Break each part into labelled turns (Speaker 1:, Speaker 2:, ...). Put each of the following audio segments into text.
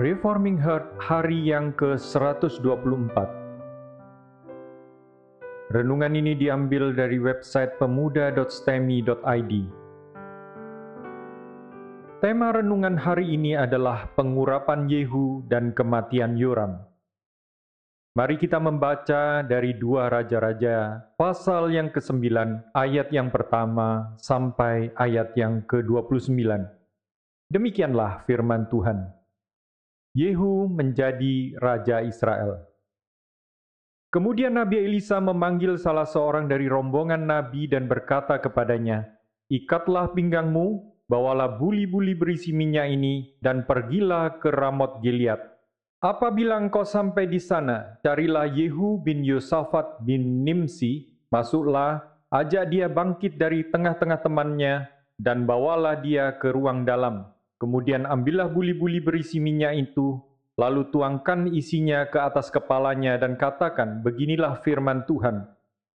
Speaker 1: Reforming Heart hari yang ke-124 Renungan ini diambil dari website pemuda.stemi.id Tema renungan hari ini adalah pengurapan Yehu dan kematian Yoram. Mari kita membaca dari dua Raja-Raja, pasal yang ke-9, ayat yang pertama sampai ayat yang ke-29. Demikianlah firman Tuhan. Yehu menjadi Raja Israel. Kemudian Nabi Elisa memanggil salah seorang dari rombongan Nabi dan berkata kepadanya, Ikatlah pinggangmu, bawalah buli-buli berisi minyak ini, dan pergilah ke Ramot Gilead. Apabila engkau sampai di sana, carilah Yehu bin Yosafat bin Nimsi, masuklah, ajak dia bangkit dari tengah-tengah temannya, dan bawalah dia ke ruang dalam. Kemudian ambillah buli-buli berisi minyak itu, lalu tuangkan isinya ke atas kepalanya dan katakan, Beginilah firman Tuhan,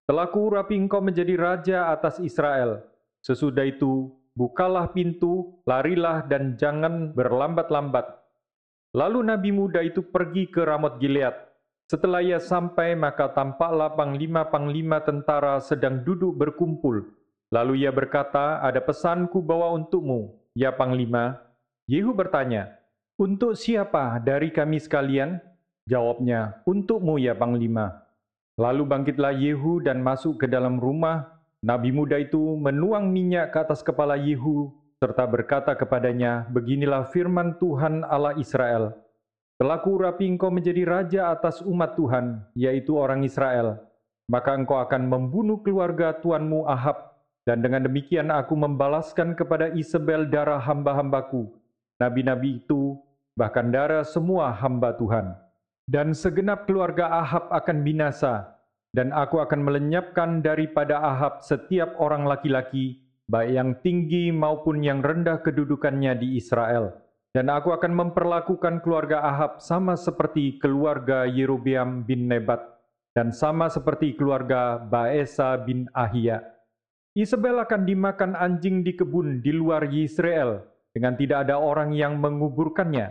Speaker 1: telah kuurapi engkau menjadi raja atas Israel. Sesudah itu, bukalah pintu, larilah dan jangan berlambat-lambat. Lalu Nabi muda itu pergi ke Ramot Gilead. Setelah ia sampai, maka tampaklah panglima-panglima tentara sedang duduk berkumpul. Lalu ia berkata, ada pesanku bawa untukmu, ya panglima, Yehu bertanya, Untuk siapa dari kami sekalian? Jawabnya, Untukmu ya Panglima. Lalu bangkitlah Yehu dan masuk ke dalam rumah. Nabi muda itu menuang minyak ke atas kepala Yehu, serta berkata kepadanya, Beginilah firman Tuhan Allah Israel, Telah kurapi engkau menjadi raja atas umat Tuhan, yaitu orang Israel. Maka engkau akan membunuh keluarga tuanmu Ahab, dan dengan demikian aku membalaskan kepada Isabel darah hamba-hambaku, nabi-nabi itu, bahkan darah semua hamba Tuhan. Dan segenap keluarga Ahab akan binasa, dan aku akan melenyapkan daripada Ahab setiap orang laki-laki, baik yang tinggi maupun yang rendah kedudukannya di Israel. Dan aku akan memperlakukan keluarga Ahab sama seperti keluarga Yerobeam bin Nebat, dan sama seperti keluarga Baesa bin Ahia. Isabel akan dimakan anjing di kebun di luar Yisrael, dengan tidak ada orang yang menguburkannya.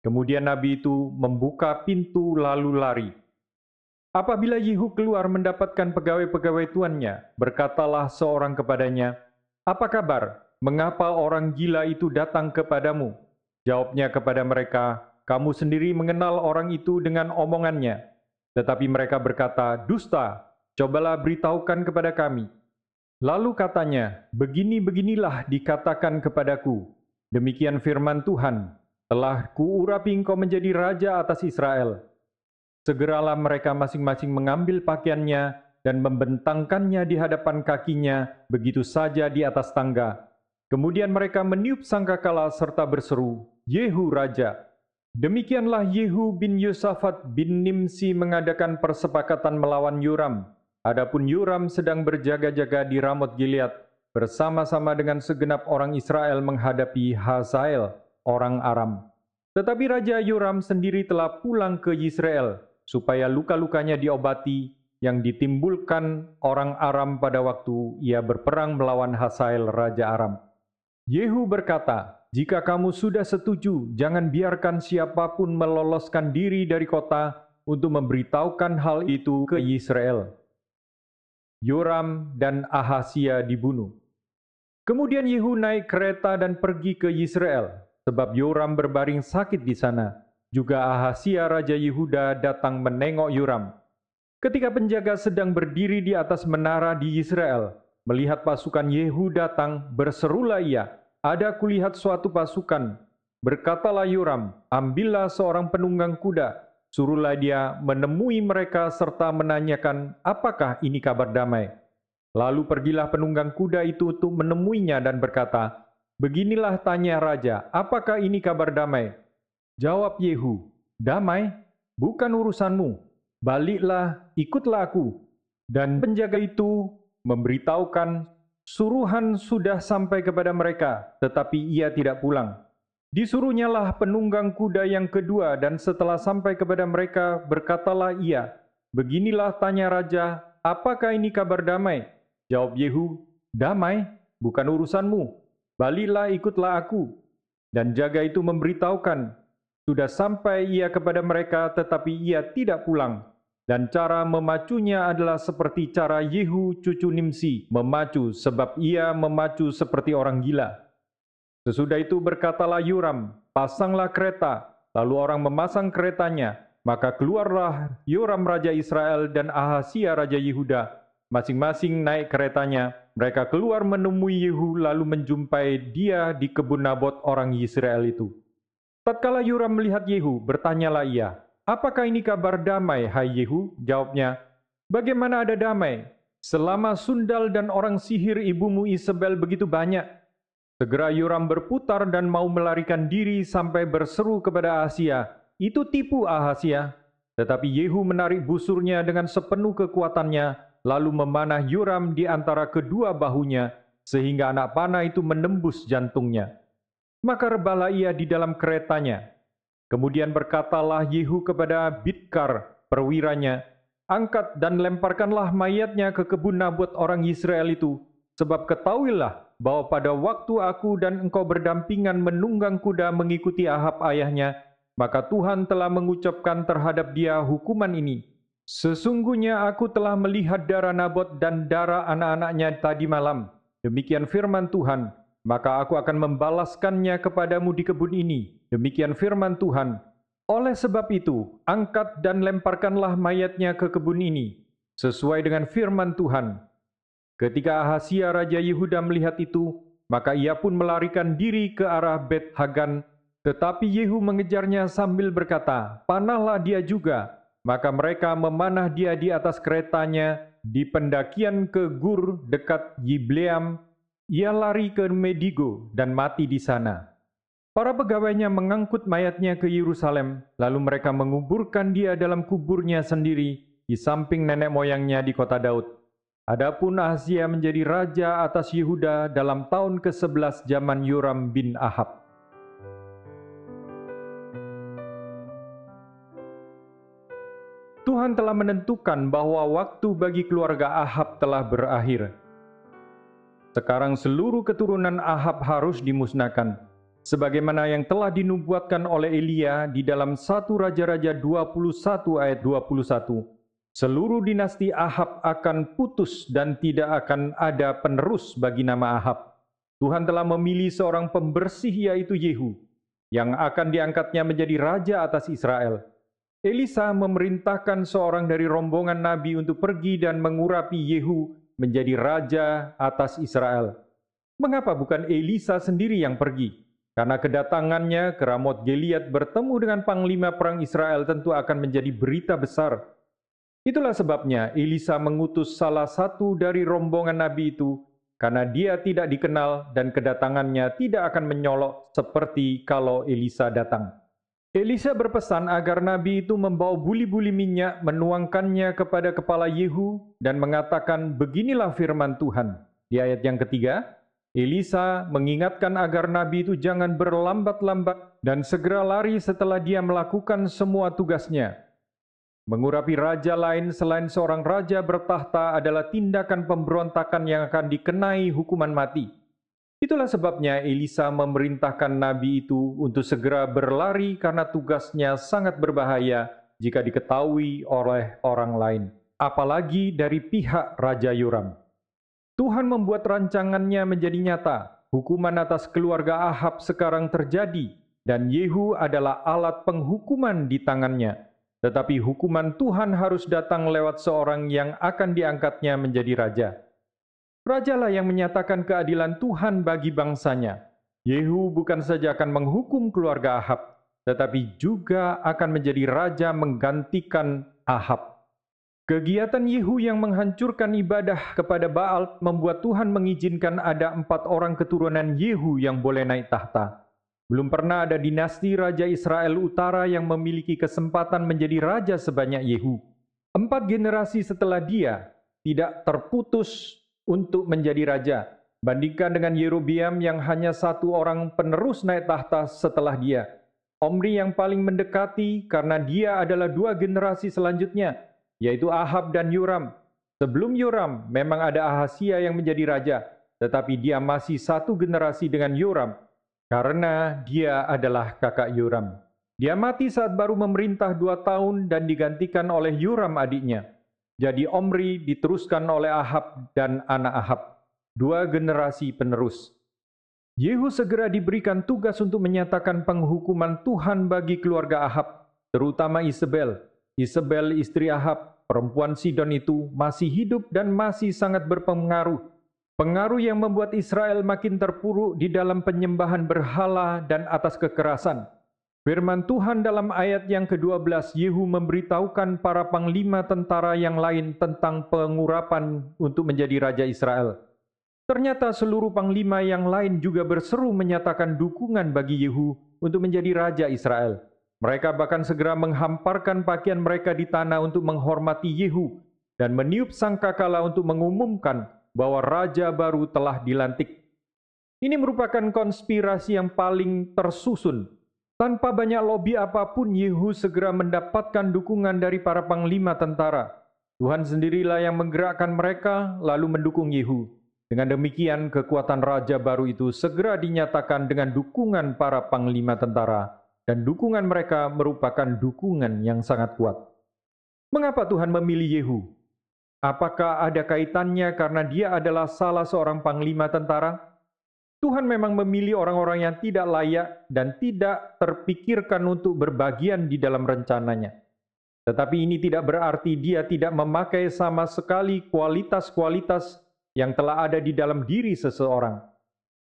Speaker 1: Kemudian Nabi itu membuka pintu lalu lari. Apabila Yehu keluar mendapatkan pegawai-pegawai tuannya, berkatalah seorang kepadanya, Apa kabar? Mengapa orang gila itu datang kepadamu? Jawabnya kepada mereka, Kamu sendiri mengenal orang itu dengan omongannya. Tetapi mereka berkata, Dusta, cobalah beritahukan kepada kami, Lalu katanya, Begini-beginilah dikatakan kepadaku, demikian firman Tuhan, telah kuurapi engkau menjadi raja atas Israel. Segeralah mereka masing-masing mengambil pakaiannya dan membentangkannya di hadapan kakinya begitu saja di atas tangga. Kemudian mereka meniup sangkakala serta berseru, Yehu Raja. Demikianlah Yehu bin Yosafat bin Nimsi mengadakan persepakatan melawan Yoram, Adapun Yoram sedang berjaga-jaga di Ramot Gilead bersama-sama dengan segenap orang Israel menghadapi Hazael, orang Aram. Tetapi Raja Yoram sendiri telah pulang ke Israel supaya luka-lukanya diobati yang ditimbulkan orang Aram pada waktu ia berperang melawan Hazael, Raja Aram. Yehu berkata, jika kamu sudah setuju, jangan biarkan siapa pun meloloskan diri dari kota untuk memberitahukan hal itu ke Israel. Yoram dan Ahasia dibunuh. Kemudian Yehu naik kereta dan pergi ke Yisrael, sebab Yoram berbaring sakit di sana. Juga Ahasia Raja Yehuda datang menengok Yoram. Ketika penjaga sedang berdiri di atas menara di Yisrael, melihat pasukan Yehu datang, berserulah ia, ada kulihat suatu pasukan. Berkatalah Yoram, ambillah seorang penunggang kuda, Suruhlah dia menemui mereka serta menanyakan apakah ini kabar damai. Lalu pergilah penunggang kuda itu untuk menemuinya dan berkata, Beginilah tanya raja, apakah ini kabar damai? Jawab Yehu, damai, bukan urusanmu. Baliklah, ikutlah aku. Dan penjaga itu memberitahukan, suruhan sudah sampai kepada mereka, tetapi ia tidak pulang. Disuruhnyalah penunggang kuda yang kedua dan setelah sampai kepada mereka berkatalah ia, Beginilah tanya raja, apakah ini kabar damai? Jawab Yehu, damai, bukan urusanmu. Balilah ikutlah aku. Dan jaga itu memberitahukan, Sudah sampai ia kepada mereka tetapi ia tidak pulang. Dan cara memacunya adalah seperti cara Yehu cucu Nimsi memacu sebab ia memacu seperti orang gila. Sesudah itu berkatalah Yuram, pasanglah kereta, lalu orang memasang keretanya, maka keluarlah Yoram Raja Israel dan Ahasia Raja Yehuda, masing-masing naik keretanya. Mereka keluar menemui Yehu lalu menjumpai dia di kebun Nabot orang Israel itu. Tatkala Yoram melihat Yehu, bertanyalah ia, Apakah ini kabar damai, hai Yehu? Jawabnya, Bagaimana ada damai? Selama sundal dan orang sihir ibumu Isabel begitu banyak. Segera Yoram berputar dan mau melarikan diri sampai berseru kepada Asia, itu tipu Ahasia. Tetapi Yehu menarik busurnya dengan sepenuh kekuatannya, lalu memanah Yoram di antara kedua bahunya, sehingga anak panah itu menembus jantungnya. Maka rebalah ia di dalam keretanya. Kemudian berkatalah Yehu kepada Bidkar, perwiranya, Angkat dan lemparkanlah mayatnya ke kebun Nabot orang Israel itu, sebab ketahuilah bahwa pada waktu aku dan engkau berdampingan menunggang kuda mengikuti Ahab ayahnya, maka Tuhan telah mengucapkan terhadap dia hukuman ini. Sesungguhnya aku telah melihat darah Nabot dan darah anak-anaknya tadi malam. Demikian firman Tuhan, maka aku akan membalaskannya kepadamu di kebun ini. Demikian firman Tuhan. Oleh sebab itu, angkat dan lemparkanlah mayatnya ke kebun ini, sesuai dengan firman Tuhan. Ketika Ahasia Raja Yehuda melihat itu, maka ia pun melarikan diri ke arah Bet Hagan tetapi Yehu mengejarnya sambil berkata, Panahlah dia juga. Maka mereka memanah dia di atas keretanya di pendakian ke Gur dekat Yibleam. Ia lari ke Medigo dan mati di sana. Para pegawainya mengangkut mayatnya ke Yerusalem, lalu mereka menguburkan dia dalam kuburnya sendiri di samping nenek moyangnya di kota Daud. Adapun Ahazia menjadi raja atas Yehuda dalam tahun ke-11 zaman Yoram bin Ahab. Tuhan telah menentukan bahwa waktu bagi keluarga Ahab telah berakhir. Sekarang seluruh keturunan Ahab harus dimusnahkan, sebagaimana yang telah dinubuatkan oleh Elia di dalam 1 Raja-Raja 21 ayat 21. Seluruh dinasti Ahab akan putus dan tidak akan ada penerus bagi nama Ahab. Tuhan telah memilih seorang pembersih yaitu Yehu, yang akan diangkatnya menjadi raja atas Israel Elisa memerintahkan seorang dari rombongan nabi untuk pergi dan mengurapi Yehu menjadi raja atas Israel. Mengapa bukan Elisa sendiri yang pergi? Karena kedatangannya ke Ramot Gilead bertemu dengan panglima perang Israel tentu akan menjadi berita besar. Itulah sebabnya Elisa mengutus salah satu dari rombongan nabi itu karena dia tidak dikenal dan kedatangannya tidak akan menyolok seperti kalau Elisa datang. Elisa berpesan agar Nabi itu membawa buli-buli minyak, menuangkannya kepada kepala Yehu, dan mengatakan, Beginilah firman Tuhan. Di ayat yang ketiga, Elisa mengingatkan agar Nabi itu jangan berlambat-lambat dan segera lari setelah dia melakukan semua tugasnya. Mengurapi raja lain selain seorang raja bertahta adalah tindakan pemberontakan yang akan dikenai hukuman mati. Itulah sebabnya Elisa memerintahkan nabi itu untuk segera berlari karena tugasnya sangat berbahaya jika diketahui oleh orang lain, apalagi dari pihak Raja Yoram. Tuhan membuat rancangannya menjadi nyata. Hukuman atas keluarga Ahab sekarang terjadi dan Yehu adalah alat penghukuman di tangannya. Tetapi hukuman Tuhan harus datang lewat seorang yang akan diangkatnya menjadi raja. Rajalah yang menyatakan keadilan Tuhan bagi bangsanya. Yehu bukan saja akan menghukum keluarga Ahab, tetapi juga akan menjadi raja menggantikan Ahab. Kegiatan Yehu yang menghancurkan ibadah kepada Baal membuat Tuhan mengizinkan ada empat orang keturunan Yehu yang boleh naik tahta. Belum pernah ada dinasti Raja Israel Utara yang memiliki kesempatan menjadi raja sebanyak Yehu. Empat generasi setelah dia tidak terputus untuk menjadi raja. Bandingkan dengan Yerobiam yang hanya satu orang penerus naik tahta setelah dia. Omri yang paling mendekati karena dia adalah dua generasi selanjutnya, yaitu Ahab dan Yoram. Sebelum Yoram, memang ada Ahasia yang menjadi raja, tetapi dia masih satu generasi dengan Yoram, karena dia adalah kakak Yoram. Dia mati saat baru memerintah dua tahun dan digantikan oleh Yuram adiknya. Jadi Omri diteruskan oleh Ahab dan anak Ahab, dua generasi penerus. Yehu segera diberikan tugas untuk menyatakan penghukuman Tuhan bagi keluarga Ahab, terutama Isabel. Isabel istri Ahab, perempuan Sidon itu masih hidup dan masih sangat berpengaruh. Pengaruh yang membuat Israel makin terpuruk di dalam penyembahan berhala dan atas kekerasan. Firman Tuhan dalam ayat yang ke-12, Yehu memberitahukan para panglima tentara yang lain tentang pengurapan untuk menjadi Raja Israel. Ternyata seluruh panglima yang lain juga berseru menyatakan dukungan bagi Yehu untuk menjadi Raja Israel. Mereka bahkan segera menghamparkan pakaian mereka di tanah untuk menghormati Yehu dan meniup sangkakala untuk mengumumkan bahwa Raja baru telah dilantik. Ini merupakan konspirasi yang paling tersusun tanpa banyak lobi apa pun, Yehu segera mendapatkan dukungan dari para panglima tentara. Tuhan sendirilah yang menggerakkan mereka, lalu mendukung Yehu. Dengan demikian, kekuatan raja baru itu segera dinyatakan dengan dukungan para panglima tentara, dan dukungan mereka merupakan dukungan yang sangat kuat. Mengapa Tuhan memilih Yehu? Apakah ada kaitannya karena dia adalah salah seorang panglima tentara? Tuhan memang memilih orang-orang yang tidak layak dan tidak terpikirkan untuk berbagian di dalam rencananya. Tetapi ini tidak berarti dia tidak memakai sama sekali kualitas-kualitas yang telah ada di dalam diri seseorang.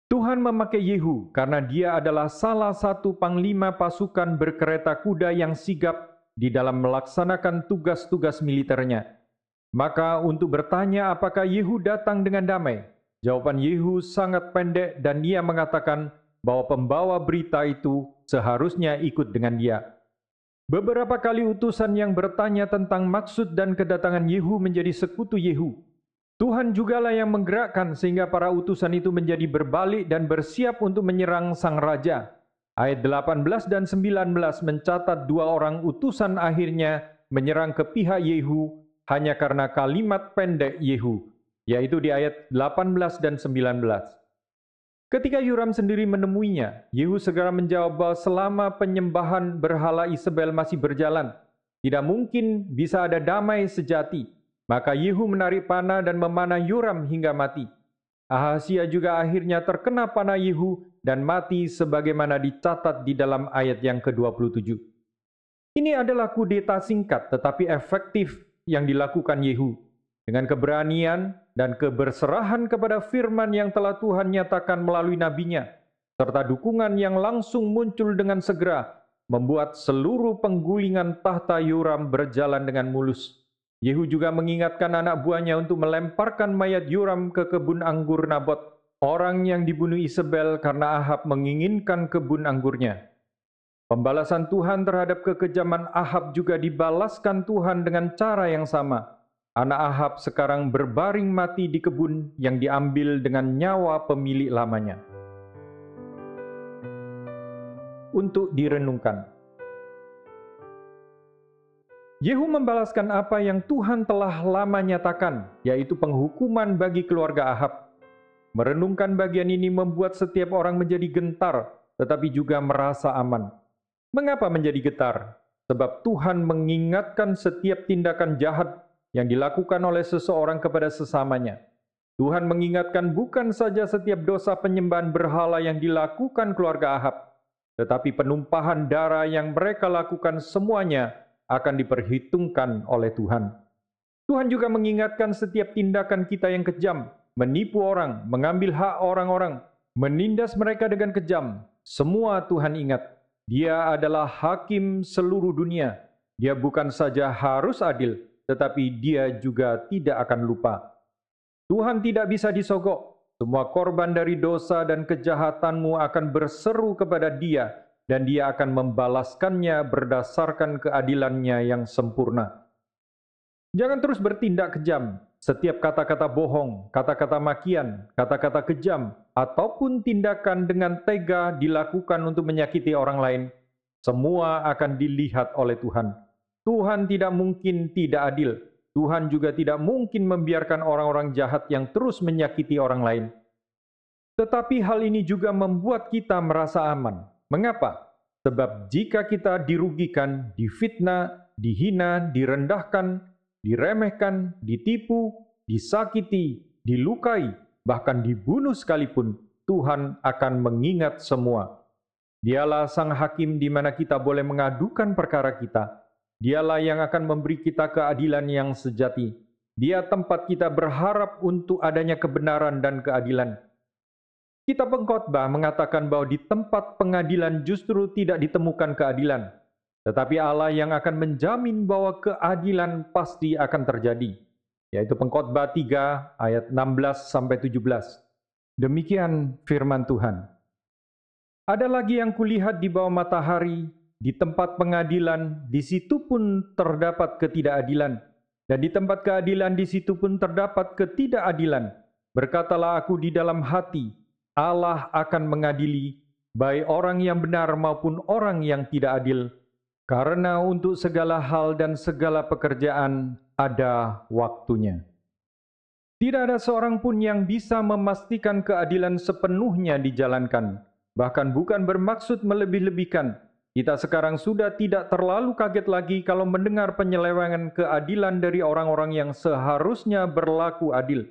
Speaker 1: Tuhan memakai Yehu karena dia adalah salah satu panglima pasukan berkereta kuda yang sigap di dalam melaksanakan tugas-tugas militernya. Maka untuk bertanya apakah Yehu datang dengan damai, Jawaban Yehu sangat pendek dan dia mengatakan bahwa pembawa berita itu seharusnya ikut dengan dia. Beberapa kali utusan yang bertanya tentang maksud dan kedatangan Yehu menjadi sekutu Yehu. Tuhan jugalah yang menggerakkan sehingga para utusan itu menjadi berbalik dan bersiap untuk menyerang sang raja. Ayat 18 dan 19 mencatat dua orang utusan akhirnya menyerang ke pihak Yehu hanya karena kalimat pendek Yehu yaitu di ayat 18 dan 19. Ketika Yuram sendiri menemuinya, Yehu segera menjawab bahwa selama penyembahan berhala Isabel masih berjalan, tidak mungkin bisa ada damai sejati. Maka Yehu menarik panah dan memanah Yuram hingga mati. Ahasia juga akhirnya terkena panah Yehu dan mati sebagaimana dicatat di dalam ayat yang ke-27. Ini adalah kudeta singkat tetapi efektif yang dilakukan Yehu. Dengan keberanian dan keberserahan kepada firman yang telah Tuhan nyatakan melalui nabinya, serta dukungan yang langsung muncul dengan segera, membuat seluruh penggulingan tahta Yoram berjalan dengan mulus. Yehu juga mengingatkan anak buahnya untuk melemparkan mayat Yoram ke kebun anggur Nabot, orang yang dibunuh Isabel karena Ahab menginginkan kebun anggurnya. Pembalasan Tuhan terhadap kekejaman Ahab juga dibalaskan Tuhan dengan cara yang sama, Anak Ahab sekarang berbaring mati di kebun yang diambil dengan nyawa pemilik lamanya. Untuk direnungkan. Yehu membalaskan apa yang Tuhan telah lama nyatakan, yaitu penghukuman bagi keluarga Ahab. Merenungkan bagian ini membuat setiap orang menjadi gentar, tetapi juga merasa aman. Mengapa menjadi getar? Sebab Tuhan mengingatkan setiap tindakan jahat yang dilakukan oleh seseorang kepada sesamanya. Tuhan mengingatkan bukan saja setiap dosa penyembahan berhala yang dilakukan keluarga Ahab, tetapi penumpahan darah yang mereka lakukan semuanya akan diperhitungkan oleh Tuhan. Tuhan juga mengingatkan setiap tindakan kita yang kejam, menipu orang, mengambil hak orang-orang, menindas mereka dengan kejam. Semua Tuhan ingat, Dia adalah hakim seluruh dunia. Dia bukan saja harus adil, tetapi dia juga tidak akan lupa. Tuhan tidak bisa disogok. Semua korban dari dosa dan kejahatanmu akan berseru kepada dia, dan dia akan membalaskannya berdasarkan keadilannya yang sempurna. Jangan terus bertindak kejam. Setiap kata-kata bohong, kata-kata makian, kata-kata kejam, ataupun tindakan dengan tega dilakukan untuk menyakiti orang lain, semua akan dilihat oleh Tuhan. Tuhan tidak mungkin tidak adil. Tuhan juga tidak mungkin membiarkan orang-orang jahat yang terus menyakiti orang lain. Tetapi hal ini juga membuat kita merasa aman. Mengapa? Sebab jika kita dirugikan, difitnah, dihina, direndahkan, diremehkan, ditipu, disakiti, dilukai, bahkan dibunuh sekalipun, Tuhan akan mengingat semua. Dialah sang hakim di mana kita boleh mengadukan perkara kita. Dialah yang akan memberi kita keadilan yang sejati. Dia tempat kita berharap untuk adanya kebenaran dan keadilan. Kita pengkhotbah mengatakan bahwa di tempat pengadilan justru tidak ditemukan keadilan, tetapi Allah yang akan menjamin bahwa keadilan pasti akan terjadi. Yaitu pengkhotbah 3 ayat 16 sampai 17. Demikian firman Tuhan. Ada lagi yang kulihat di bawah matahari, di tempat pengadilan, di situ pun terdapat ketidakadilan. Dan di tempat keadilan, di situ pun terdapat ketidakadilan. Berkatalah aku di dalam hati, Allah akan mengadili baik orang yang benar maupun orang yang tidak adil. Karena untuk segala hal dan segala pekerjaan ada waktunya. Tidak ada seorang pun yang bisa memastikan keadilan sepenuhnya dijalankan bahkan bukan bermaksud melebih-lebihkan. Kita sekarang sudah tidak terlalu kaget lagi kalau mendengar penyelewengan keadilan dari orang-orang yang seharusnya berlaku adil.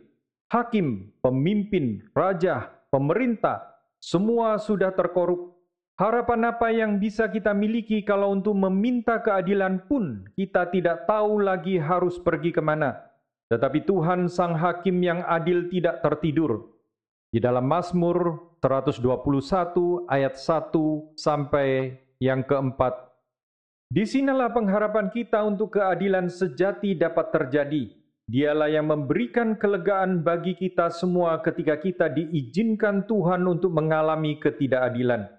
Speaker 1: Hakim, pemimpin, raja, pemerintah, semua sudah terkorup. Harapan apa yang bisa kita miliki kalau untuk meminta keadilan pun kita tidak tahu lagi harus pergi ke mana. Tetapi Tuhan Sang Hakim yang adil tidak tertidur. Di dalam Mazmur 121 ayat 1 sampai yang keempat. Di sinilah pengharapan kita untuk keadilan sejati dapat terjadi. Dialah yang memberikan kelegaan bagi kita semua ketika kita diizinkan Tuhan untuk mengalami ketidakadilan.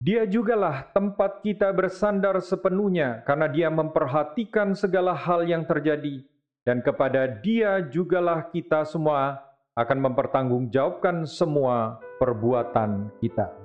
Speaker 1: Dia jugalah tempat kita bersandar sepenuhnya karena dia memperhatikan segala hal yang terjadi. Dan kepada dia jugalah kita semua akan mempertanggungjawabkan semua perbuatan kita.